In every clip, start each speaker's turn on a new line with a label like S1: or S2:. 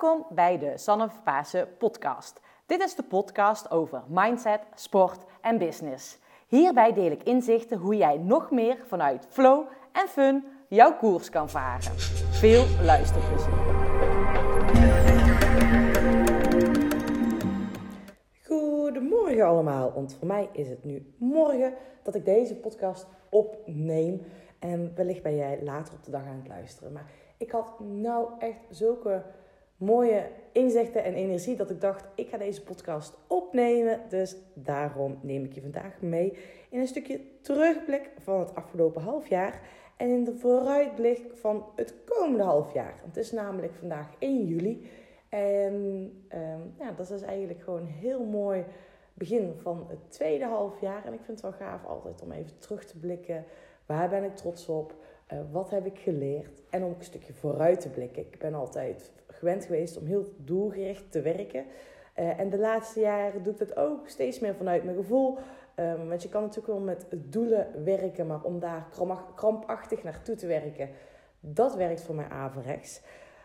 S1: Welkom bij de Sanne Pasen podcast. Dit is de podcast over mindset, sport en business. Hierbij deel ik inzichten hoe jij nog meer vanuit flow en fun jouw koers kan varen. Veel luisterplezier. Goedemorgen allemaal, want voor mij is het nu morgen dat ik deze podcast opneem. En wellicht ben jij later op de dag aan het luisteren. Maar ik had nou echt zulke mooie inzichten en energie dat ik dacht, ik ga deze podcast opnemen. Dus daarom neem ik je vandaag mee in een stukje terugblik van het afgelopen half jaar en in de vooruitblik van het komende half jaar. Het is namelijk vandaag 1 juli en um, ja, dat is eigenlijk gewoon een heel mooi begin van het tweede half jaar. En ik vind het wel gaaf altijd om even terug te blikken. Waar ben ik trots op? Uh, wat heb ik geleerd? En om een stukje vooruit te blikken. Ik ben altijd gewend geweest om heel doelgericht te werken. Uh, en de laatste jaren doe ik dat ook steeds meer vanuit mijn gevoel. Um, want je kan natuurlijk wel met doelen werken, maar om daar krampachtig naartoe te werken, dat werkt voor mij averechts.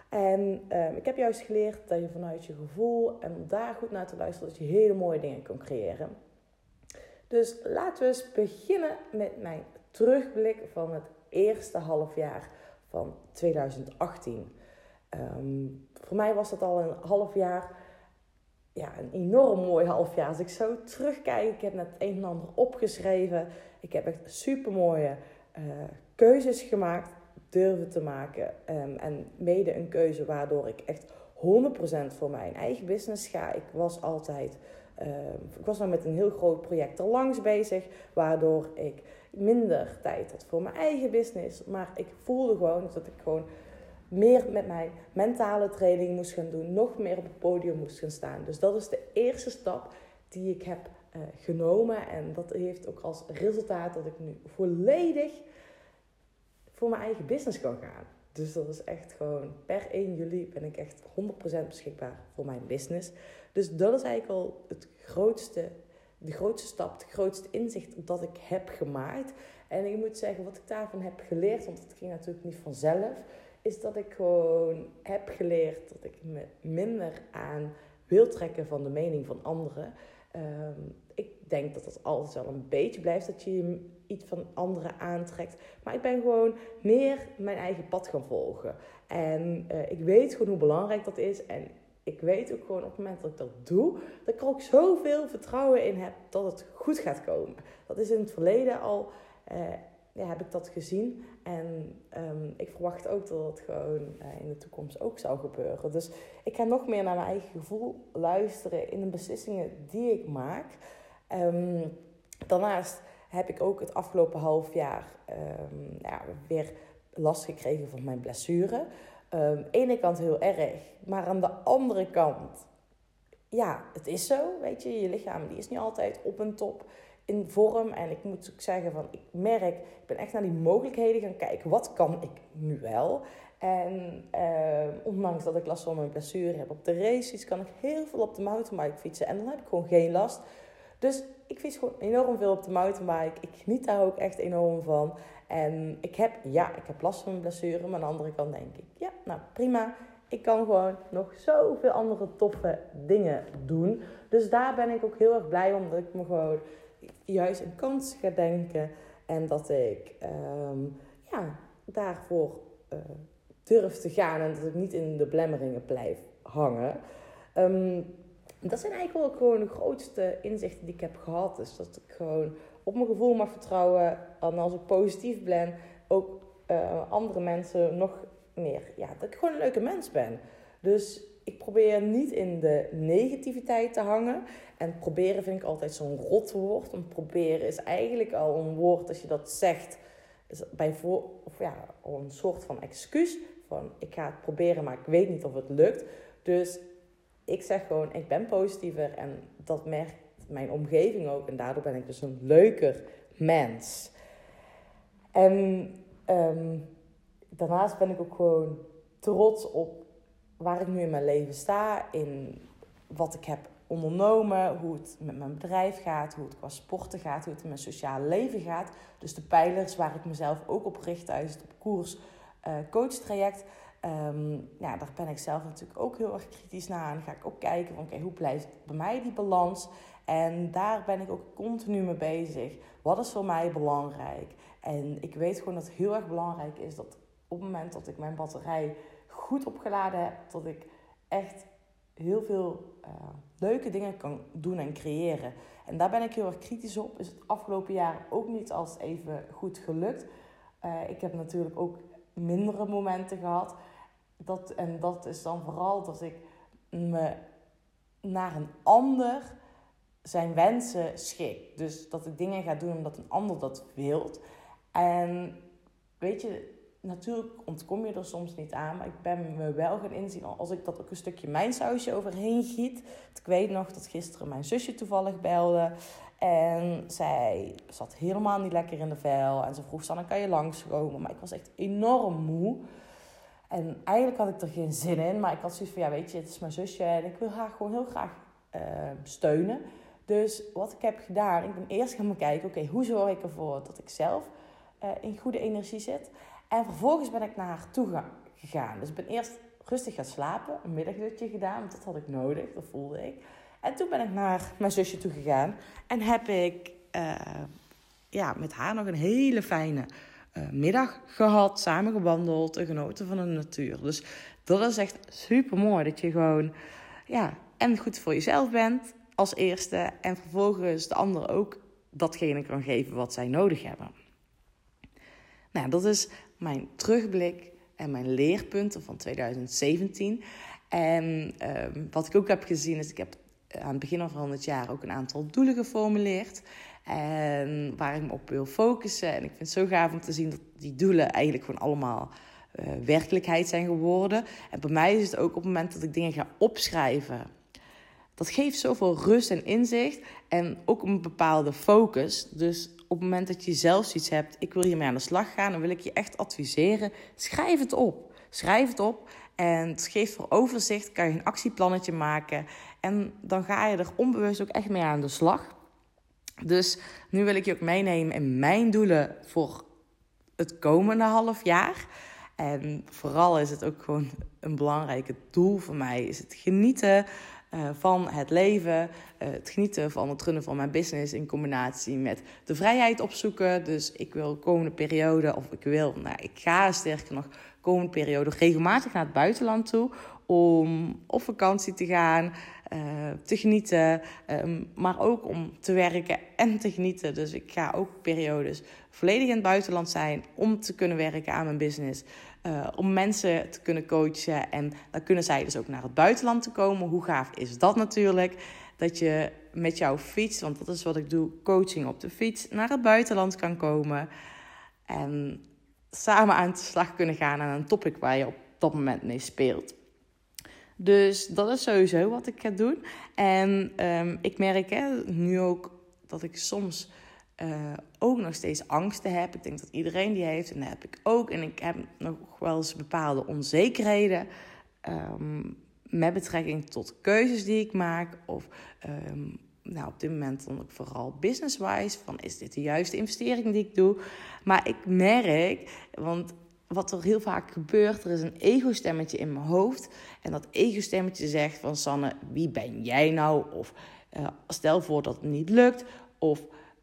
S1: En um, ik heb juist geleerd dat je vanuit je gevoel en om daar goed naar te luisteren, dat je hele mooie dingen kan creëren. Dus laten we eens beginnen met mijn terugblik van het eerste half jaar van 2018. Um, voor mij was dat al een half jaar, ja, een enorm mooi half jaar. Als ik zo terugkijk, ik heb net het een en ander opgeschreven. Ik heb echt super mooie uh, keuzes gemaakt, durven te maken. Um, en mede een keuze waardoor ik echt 100% voor mijn eigen business ga. Ik was altijd, uh, ik was nou met een heel groot project er langs bezig, waardoor ik minder tijd had voor mijn eigen business. Maar ik voelde gewoon dat ik gewoon meer met mijn mentale training moest gaan doen, nog meer op het podium moest gaan staan. Dus dat is de eerste stap die ik heb uh, genomen. En dat heeft ook als resultaat dat ik nu volledig voor mijn eigen business kan gaan. Dus dat is echt gewoon per 1 juli ben ik echt 100% beschikbaar voor mijn business. Dus dat is eigenlijk al het grootste, de grootste stap, het grootste inzicht dat ik heb gemaakt. En ik moet zeggen, wat ik daarvan heb geleerd, want het ging natuurlijk niet vanzelf is dat ik gewoon heb geleerd dat ik me minder aan wil trekken van de mening van anderen. Um, ik denk dat dat altijd wel een beetje blijft, dat je iets van anderen aantrekt. Maar ik ben gewoon meer mijn eigen pad gaan volgen. En uh, ik weet gewoon hoe belangrijk dat is. En ik weet ook gewoon op het moment dat ik dat doe, dat ik er ook zoveel vertrouwen in heb dat het goed gaat komen. Dat is in het verleden al. Uh, ja, heb ik dat gezien. En um, ik verwacht ook dat het gewoon uh, in de toekomst ook zou gebeuren. Dus ik ga nog meer naar mijn eigen gevoel luisteren in de beslissingen die ik maak. Um, daarnaast heb ik ook het afgelopen half jaar um, ja, weer last gekregen van mijn blessure. de ene kant heel erg, maar aan de andere kant, ja, het is zo. Weet je, je lichaam die is niet altijd op een top in vorm. En ik moet ook zeggen van, ik merk, ik ben echt naar die mogelijkheden gaan kijken. Wat kan ik nu wel? En eh, ondanks dat ik last van mijn blessure heb op de races, kan ik heel veel op de mountainbike fietsen. En dan heb ik gewoon geen last. Dus ik fiets gewoon enorm veel op de mountainbike. Ik geniet daar ook echt enorm van. En ik heb, ja, ik heb last van mijn blessure. Maar aan de andere kant denk ik, ja, nou prima. Ik kan gewoon nog zoveel andere toffe dingen doen. Dus daar ben ik ook heel erg blij om. Dat ik me gewoon juist een kans ga denken. En dat ik um, ja, daarvoor uh, durf te gaan. En dat ik niet in de blemmeringen blijf hangen. Um, dat zijn eigenlijk wel gewoon de grootste inzichten die ik heb gehad. Dus dat ik gewoon op mijn gevoel mag vertrouwen. En als ik positief ben, ook uh, andere mensen nog meer. Ja, dat ik gewoon een leuke mens ben. Dus ik probeer niet in de negativiteit te hangen. En proberen vind ik altijd zo'n rot woord. Want proberen is eigenlijk al een woord, als je dat zegt, is ja, een soort van excuus. Van ik ga het proberen, maar ik weet niet of het lukt. Dus ik zeg gewoon, ik ben positiever. En dat merkt mijn omgeving ook. En daardoor ben ik dus een leuker mens. En um, daarnaast ben ik ook gewoon trots op waar ik nu in mijn leven sta. In wat ik heb ondernomen, hoe het met mijn bedrijf gaat, hoe het qua sporten gaat, hoe het in mijn sociale leven gaat. Dus de pijlers waar ik mezelf ook op richt tijdens het op koers uh, coach traject. Um, ja, daar ben ik zelf natuurlijk ook heel erg kritisch naar. En ga ik ook kijken van oké, hoe blijft bij mij die balans? En daar ben ik ook continu mee bezig. Wat is voor mij belangrijk? En ik weet gewoon dat het heel erg belangrijk is dat op het moment dat ik mijn batterij goed opgeladen heb, dat ik echt heel veel uh, leuke dingen kan doen en creëren. En daar ben ik heel erg kritisch op. Is het afgelopen jaar ook niet als even goed gelukt. Uh, ik heb natuurlijk ook mindere momenten gehad. Dat, en dat is dan vooral dat ik me naar een ander zijn wensen schik. Dus dat ik dingen ga doen omdat een ander dat wilt. En weet je, natuurlijk ontkom je er soms niet aan. Maar ik ben me wel gaan inzien als ik dat ook een stukje mijn sausje overheen giet. Ik weet nog dat gisteren mijn zusje toevallig belde. En zij zat helemaal niet lekker in de vel. En ze vroeg, Sanne, kan je langskomen? Maar ik was echt enorm moe. En eigenlijk had ik er geen zin in. Maar ik had zoiets van, ja weet je, het is mijn zusje. En ik wil haar gewoon heel graag uh, steunen. Dus wat ik heb gedaan, ik ben eerst gaan kijken, oké, hoe zorg ik ervoor dat ik zelf uh, in goede energie zit. En vervolgens ben ik naar haar toe gegaan. Dus ik ben eerst rustig gaan slapen, een middagdutje gedaan, want dat had ik nodig, dat voelde ik. En toen ben ik naar mijn zusje toe gegaan en heb ik uh, ja, met haar nog een hele fijne uh, middag gehad, samen gewandeld en genoten van de natuur. Dus dat is echt super mooi dat je gewoon ja, en goed voor jezelf bent als eerste en vervolgens de ander ook datgene kan geven wat zij nodig hebben. Nou, dat is mijn terugblik en mijn leerpunten van 2017. En uh, wat ik ook heb gezien is, ik heb aan het begin van het jaar ook een aantal doelen geformuleerd. En waar ik me op wil focussen. En ik vind het zo gaaf om te zien dat die doelen eigenlijk gewoon allemaal uh, werkelijkheid zijn geworden. En bij mij is het ook op het moment dat ik dingen ga opschrijven. Dat geeft zoveel rust en inzicht. En ook een bepaalde focus. Dus op het moment dat je zelf iets hebt, ik wil hiermee aan de slag gaan, dan wil ik je echt adviseren, schrijf het op. Schrijf het op en het geeft voor overzicht, kan je een actieplannetje maken en dan ga je er onbewust ook echt mee aan de slag. Dus nu wil ik je ook meenemen in mijn doelen voor het komende half jaar. En vooral is het ook gewoon een belangrijk doel voor mij, is het genieten uh, van het leven, uh, het genieten van het runnen van mijn business in combinatie met de vrijheid opzoeken. Dus ik wil komende periode, of ik wil, nou, ik ga sterker nog, komende periode regelmatig naar het buitenland toe om op vakantie te gaan, uh, te genieten, um, maar ook om te werken en te genieten. Dus ik ga ook periodes volledig in het buitenland zijn om te kunnen werken aan mijn business. Uh, om mensen te kunnen coachen. En dan kunnen zij dus ook naar het buitenland te komen. Hoe gaaf is dat natuurlijk? Dat je met jouw fiets, want dat is wat ik doe, coaching op de fiets, naar het buitenland kan komen. En samen aan de slag kunnen gaan aan een topic waar je op dat moment mee speelt. Dus dat is sowieso wat ik ga doen. En um, ik merk hè, nu ook dat ik soms uh, ook nog steeds angsten heb. Ik denk dat iedereen die heeft en dat heb ik ook. En ik heb nog wel eens bepaalde onzekerheden um, met betrekking tot keuzes die ik maak. Of um, nou, op dit moment dan ik vooral business-wise. Van is dit de juiste investering die ik doe? Maar ik merk, want wat er heel vaak gebeurt, er is een ego-stemmetje in mijn hoofd. En dat ego-stemmetje zegt van Sanne, wie ben jij nou? Of uh, stel voor dat het niet lukt. Of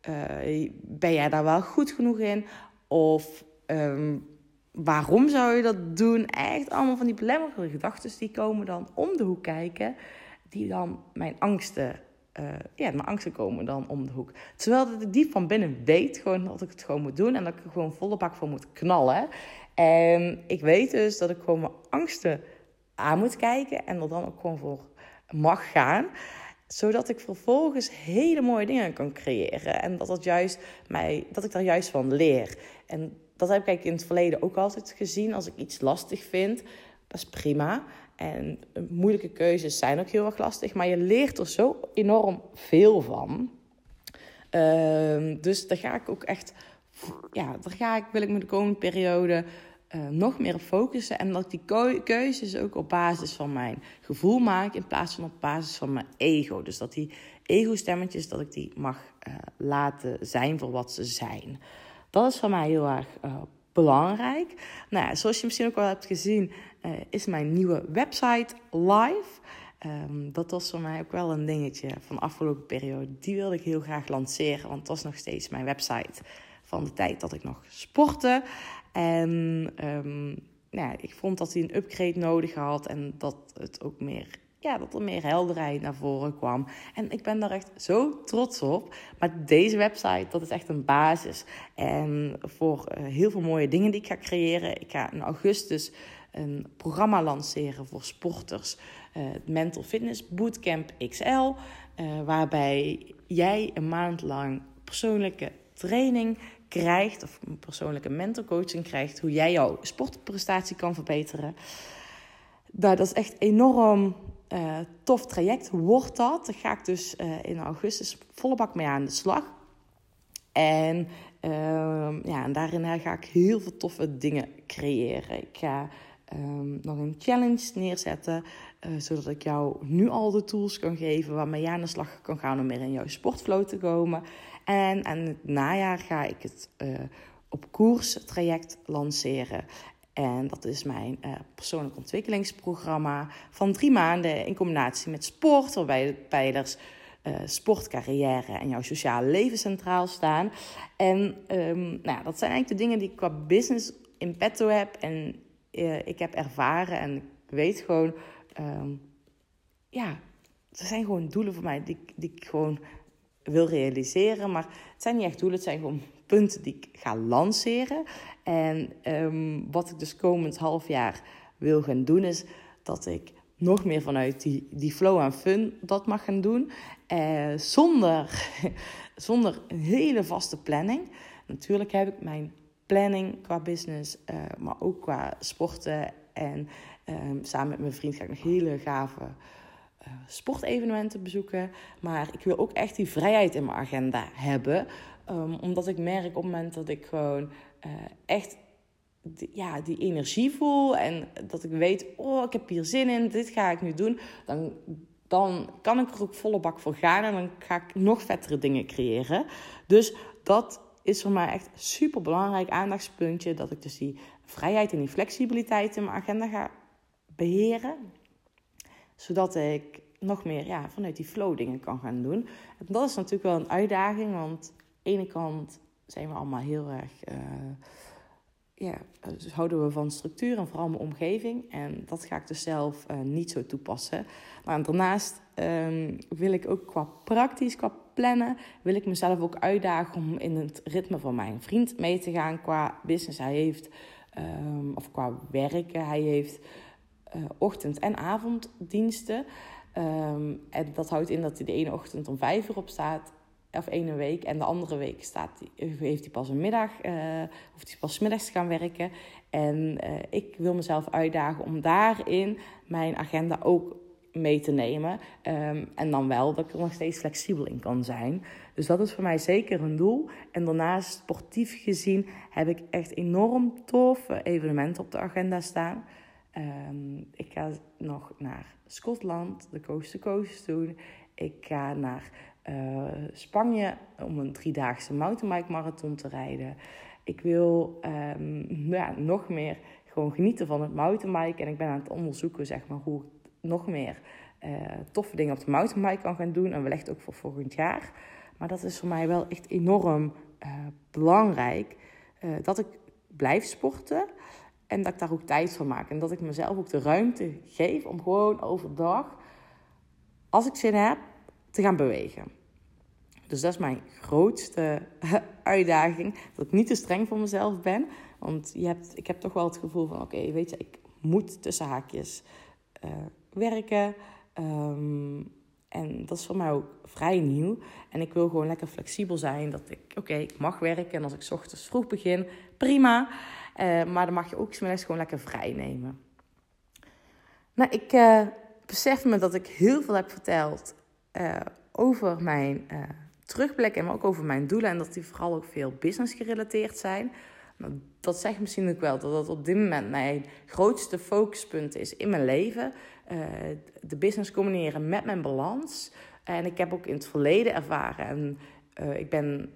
S1: uh, ben jij daar wel goed genoeg in? Of um, waarom zou je dat doen? Echt allemaal van die belemmerende gedachten die komen dan om de hoek kijken. Die dan mijn angsten, uh, ja, mijn angsten komen dan om de hoek. Terwijl dat ik diep van binnen weet gewoon dat ik het gewoon moet doen. En dat ik er gewoon volle bak voor moet knallen. En ik weet dus dat ik gewoon mijn angsten aan moet kijken. En er dan ook gewoon voor mag gaan zodat ik vervolgens hele mooie dingen kan creëren. En dat, dat, juist mij, dat ik daar juist van leer. En dat heb ik in het verleden ook altijd gezien. Als ik iets lastig vind, dat is prima. En moeilijke keuzes zijn ook heel erg lastig. Maar je leert er zo enorm veel van. Uh, dus daar ga ik ook echt... Ja, daar ga ik, wil ik me de komende periode uh, nog meer focussen. En dat ik die keuzes ook op basis van mijn gevoel maak. In plaats van op basis van mijn ego. Dus dat die ego-stemmetjes, dat ik die mag uh, laten zijn voor wat ze zijn. Dat is voor mij heel erg uh, belangrijk. Nou ja, zoals je misschien ook wel hebt gezien, is mijn nieuwe website live. Um, dat was voor mij ook wel een dingetje van de afgelopen periode. Die wilde ik heel graag lanceren, want het was nog steeds mijn website van de tijd dat ik nog sportte. En um, nou ja, ik vond dat hij een upgrade nodig had en dat het ook meer ja, dat er meer helderheid naar voren kwam. En ik ben daar echt zo trots op. Maar deze website, dat is echt een basis. En voor uh, heel veel mooie dingen die ik ga creëren. Ik ga in augustus een programma lanceren voor sporters. Uh, Mental Fitness Bootcamp XL. Uh, waarbij jij een maand lang persoonlijke training krijgt. Of een persoonlijke mental coaching krijgt. Hoe jij jouw sportprestatie kan verbeteren. Nou, dat is echt enorm uh, tof traject wordt dat. Daar ga ik dus uh, in augustus volle bak mee aan de slag. En, uh, ja, en daarin ga ik heel veel toffe dingen creëren. Ik ga um, nog een challenge neerzetten, uh, zodat ik jou nu al de tools kan geven waarmee je aan de slag kan gaan om meer in jouw sportflow te komen. En aan het najaar ga ik het op koers traject lanceren. En dat is mijn uh, persoonlijk ontwikkelingsprogramma van drie maanden in combinatie met sport, waarbij de pijlers uh, sport, carrière en jouw sociale leven centraal staan. En um, nou, dat zijn eigenlijk de dingen die ik qua business in petto heb en ik heb ervaren en ik weet gewoon, um, ja, er zijn gewoon doelen voor mij die, die ik gewoon wil realiseren. Maar het zijn niet echt doelen, het zijn gewoon punten die ik ga lanceren. En um, wat ik dus komend half jaar wil gaan doen, is dat ik nog meer vanuit die, die flow en fun dat mag gaan doen. Uh, zonder, zonder een hele vaste planning. Natuurlijk heb ik mijn planning qua business, uh, maar ook qua sporten. En um, samen met mijn vriend ga ik nog hele gave sportevenementen bezoeken. Maar ik wil ook echt die vrijheid in mijn agenda hebben. Um, omdat ik merk op het moment dat ik gewoon uh, echt ja, die energie voel en dat ik weet, oh, ik heb hier zin in, dit ga ik nu doen, dan, dan kan ik er ook volle bak voor gaan en dan ga ik nog vettere dingen creëren. Dus dat is voor mij echt super belangrijk aandachtspuntje, dat ik dus die vrijheid en die flexibiliteit in mijn agenda ga beheren, zodat ik nog meer ja, vanuit die flow dingen kan gaan doen. En dat is natuurlijk wel een uitdaging, want aan de ene kant zijn we allemaal heel erg. Uh, ja, dus houden we van structuur en vooral mijn omgeving. En dat ga ik dus zelf uh, niet zo toepassen. Maar daarnaast um, wil ik ook qua praktisch, qua plannen, wil ik mezelf ook uitdagen om in het ritme van mijn vriend mee te gaan qua business. Hij heeft, um, of qua werken, hij heeft uh, ochtend- en avonddiensten. Um, en dat houdt in dat hij de ene ochtend om vijf uur op staat of ene week. En de andere week staat, heeft hij pas een middag, uh, of hij pas middags gaan werken. En uh, ik wil mezelf uitdagen om daarin mijn agenda ook mee te nemen. Um, en dan wel dat ik er nog steeds flexibel in kan zijn. Dus dat is voor mij zeker een doel. En daarnaast, sportief gezien, heb ik echt enorm toffe evenementen op de agenda staan. Um, ik ga nog naar Schotland, de Coast to Coast doen. Ik ga naar uh, Spanje om een driedaagse mountainbike marathon te rijden. Ik wil um, ja, nog meer gewoon genieten van het mountainbike. En ik ben aan het onderzoeken zeg maar, hoe ik nog meer uh, toffe dingen op de mountainbike kan gaan doen. En wellicht ook voor volgend jaar. Maar dat is voor mij wel echt enorm uh, belangrijk. dat ik blijf sporten. En dat ik daar ook tijd voor maak. En dat ik mezelf ook de ruimte geef om gewoon overdag, als ik zin heb, te gaan bewegen. Dus dat is mijn grootste uitdaging. Dat ik niet te streng voor mezelf ben. Want je hebt, ik heb toch wel het gevoel van: oké, weet je, ik moet tussen haakjes uh, werken. Um, en dat is voor mij ook vrij nieuw. En ik wil gewoon lekker flexibel zijn. Dat ik, oké, ik mag werken. En als ik ochtends vroeg begin, prima. Uh, maar dan mag je ook smiddags gewoon lekker vrij nemen. Nou, ik uh, besef me dat ik heel veel heb verteld over mijn terugblikken, maar ook over mijn doelen. En dat die vooral ook veel business gerelateerd zijn. Nou, dat zegt misschien ook wel dat dat op dit moment mijn grootste focuspunt is in mijn leven. De business combineren met mijn balans. En ik heb ook in het verleden ervaren. En ik ben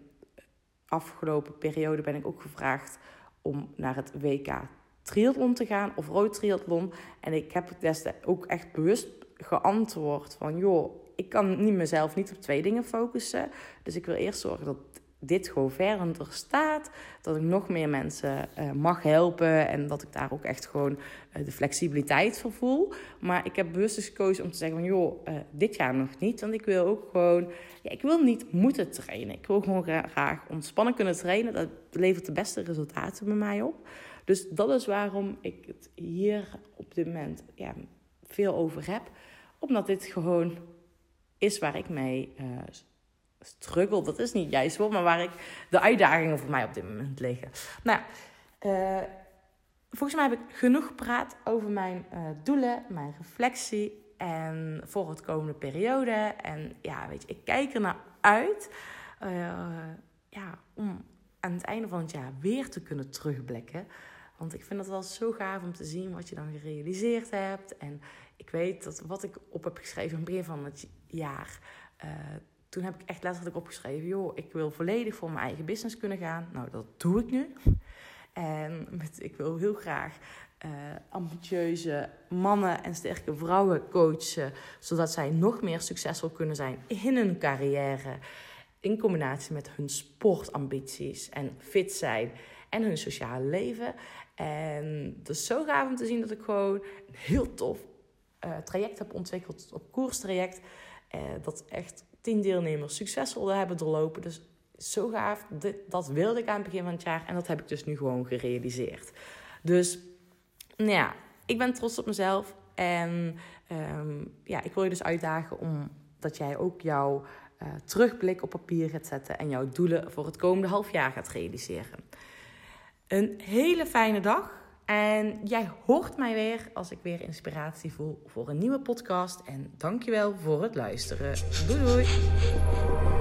S1: afgelopen periode ben ik ook gevraagd om naar het WK triathlon te gaan of rood triathlon. En ik heb destijds ook echt bewust geantwoord van joh, ik kan niet mezelf niet op twee dingen focussen. Dus ik wil eerst zorgen dat dit gewoon verder staat. Dat ik nog meer mensen uh, mag helpen. En dat ik daar ook echt gewoon uh, de flexibiliteit voor voel. Maar ik heb bewust dus gekozen om te zeggen van... joh, uh, dit jaar nog niet. Want ik wil ook gewoon... Ja, ik wil niet moeten trainen. Ik wil gewoon graag ontspannen kunnen trainen. Dat levert de beste resultaten bij mij op. Dus dat is waarom ik het hier op dit moment ja, veel over heb. Omdat dit gewoon is waar ik mee struggle, dat is niet juist woord, maar waar ik de uitdagingen voor mij op dit moment liggen. Nou, uh, volgens mij heb ik genoeg gepraat over mijn uh, doelen, mijn reflectie en voor het komende periode. En ja, weet je, ik kijk er naar uit uh, ja, om aan het einde van het jaar weer te kunnen terugblikken. Want ik vind het wel zo gaaf om te zien wat je dan gerealiseerd hebt. En ik weet dat wat ik op heb geschreven in het begin van het jaar toen heb ik echt letterlijk opgeschreven: joh, ik wil volledig voor mijn eigen business kunnen gaan. Nou, dat doe ik nu. En met, ik wil heel graag uh, ambitieuze mannen en sterke vrouwen coachen, zodat zij nog meer succesvol kunnen zijn in hun carrière. In combinatie met hun sportambities en fit zijn en hun sociale leven. En het is zo gaaf om te zien dat ik gewoon een heel tof uh, traject heb ontwikkeld op koerstraject. Uh, dat echt tien deelnemers succesvol hebben doorlopen. Dus zo gaaf. Dit, dat wilde ik aan het begin van het jaar en dat heb ik dus nu gewoon gerealiseerd. Dus nou ja, ik ben trots op mezelf. En um, ja, ik wil je dus uitdagen om dat jij ook jouw uh, terugblik op papier gaat zetten en jouw doelen voor het komende half jaar gaat realiseren. Een hele fijne dag. En jij hoort mij weer als ik weer inspiratie voel voor een nieuwe podcast. En dankjewel voor het luisteren. Doei doei!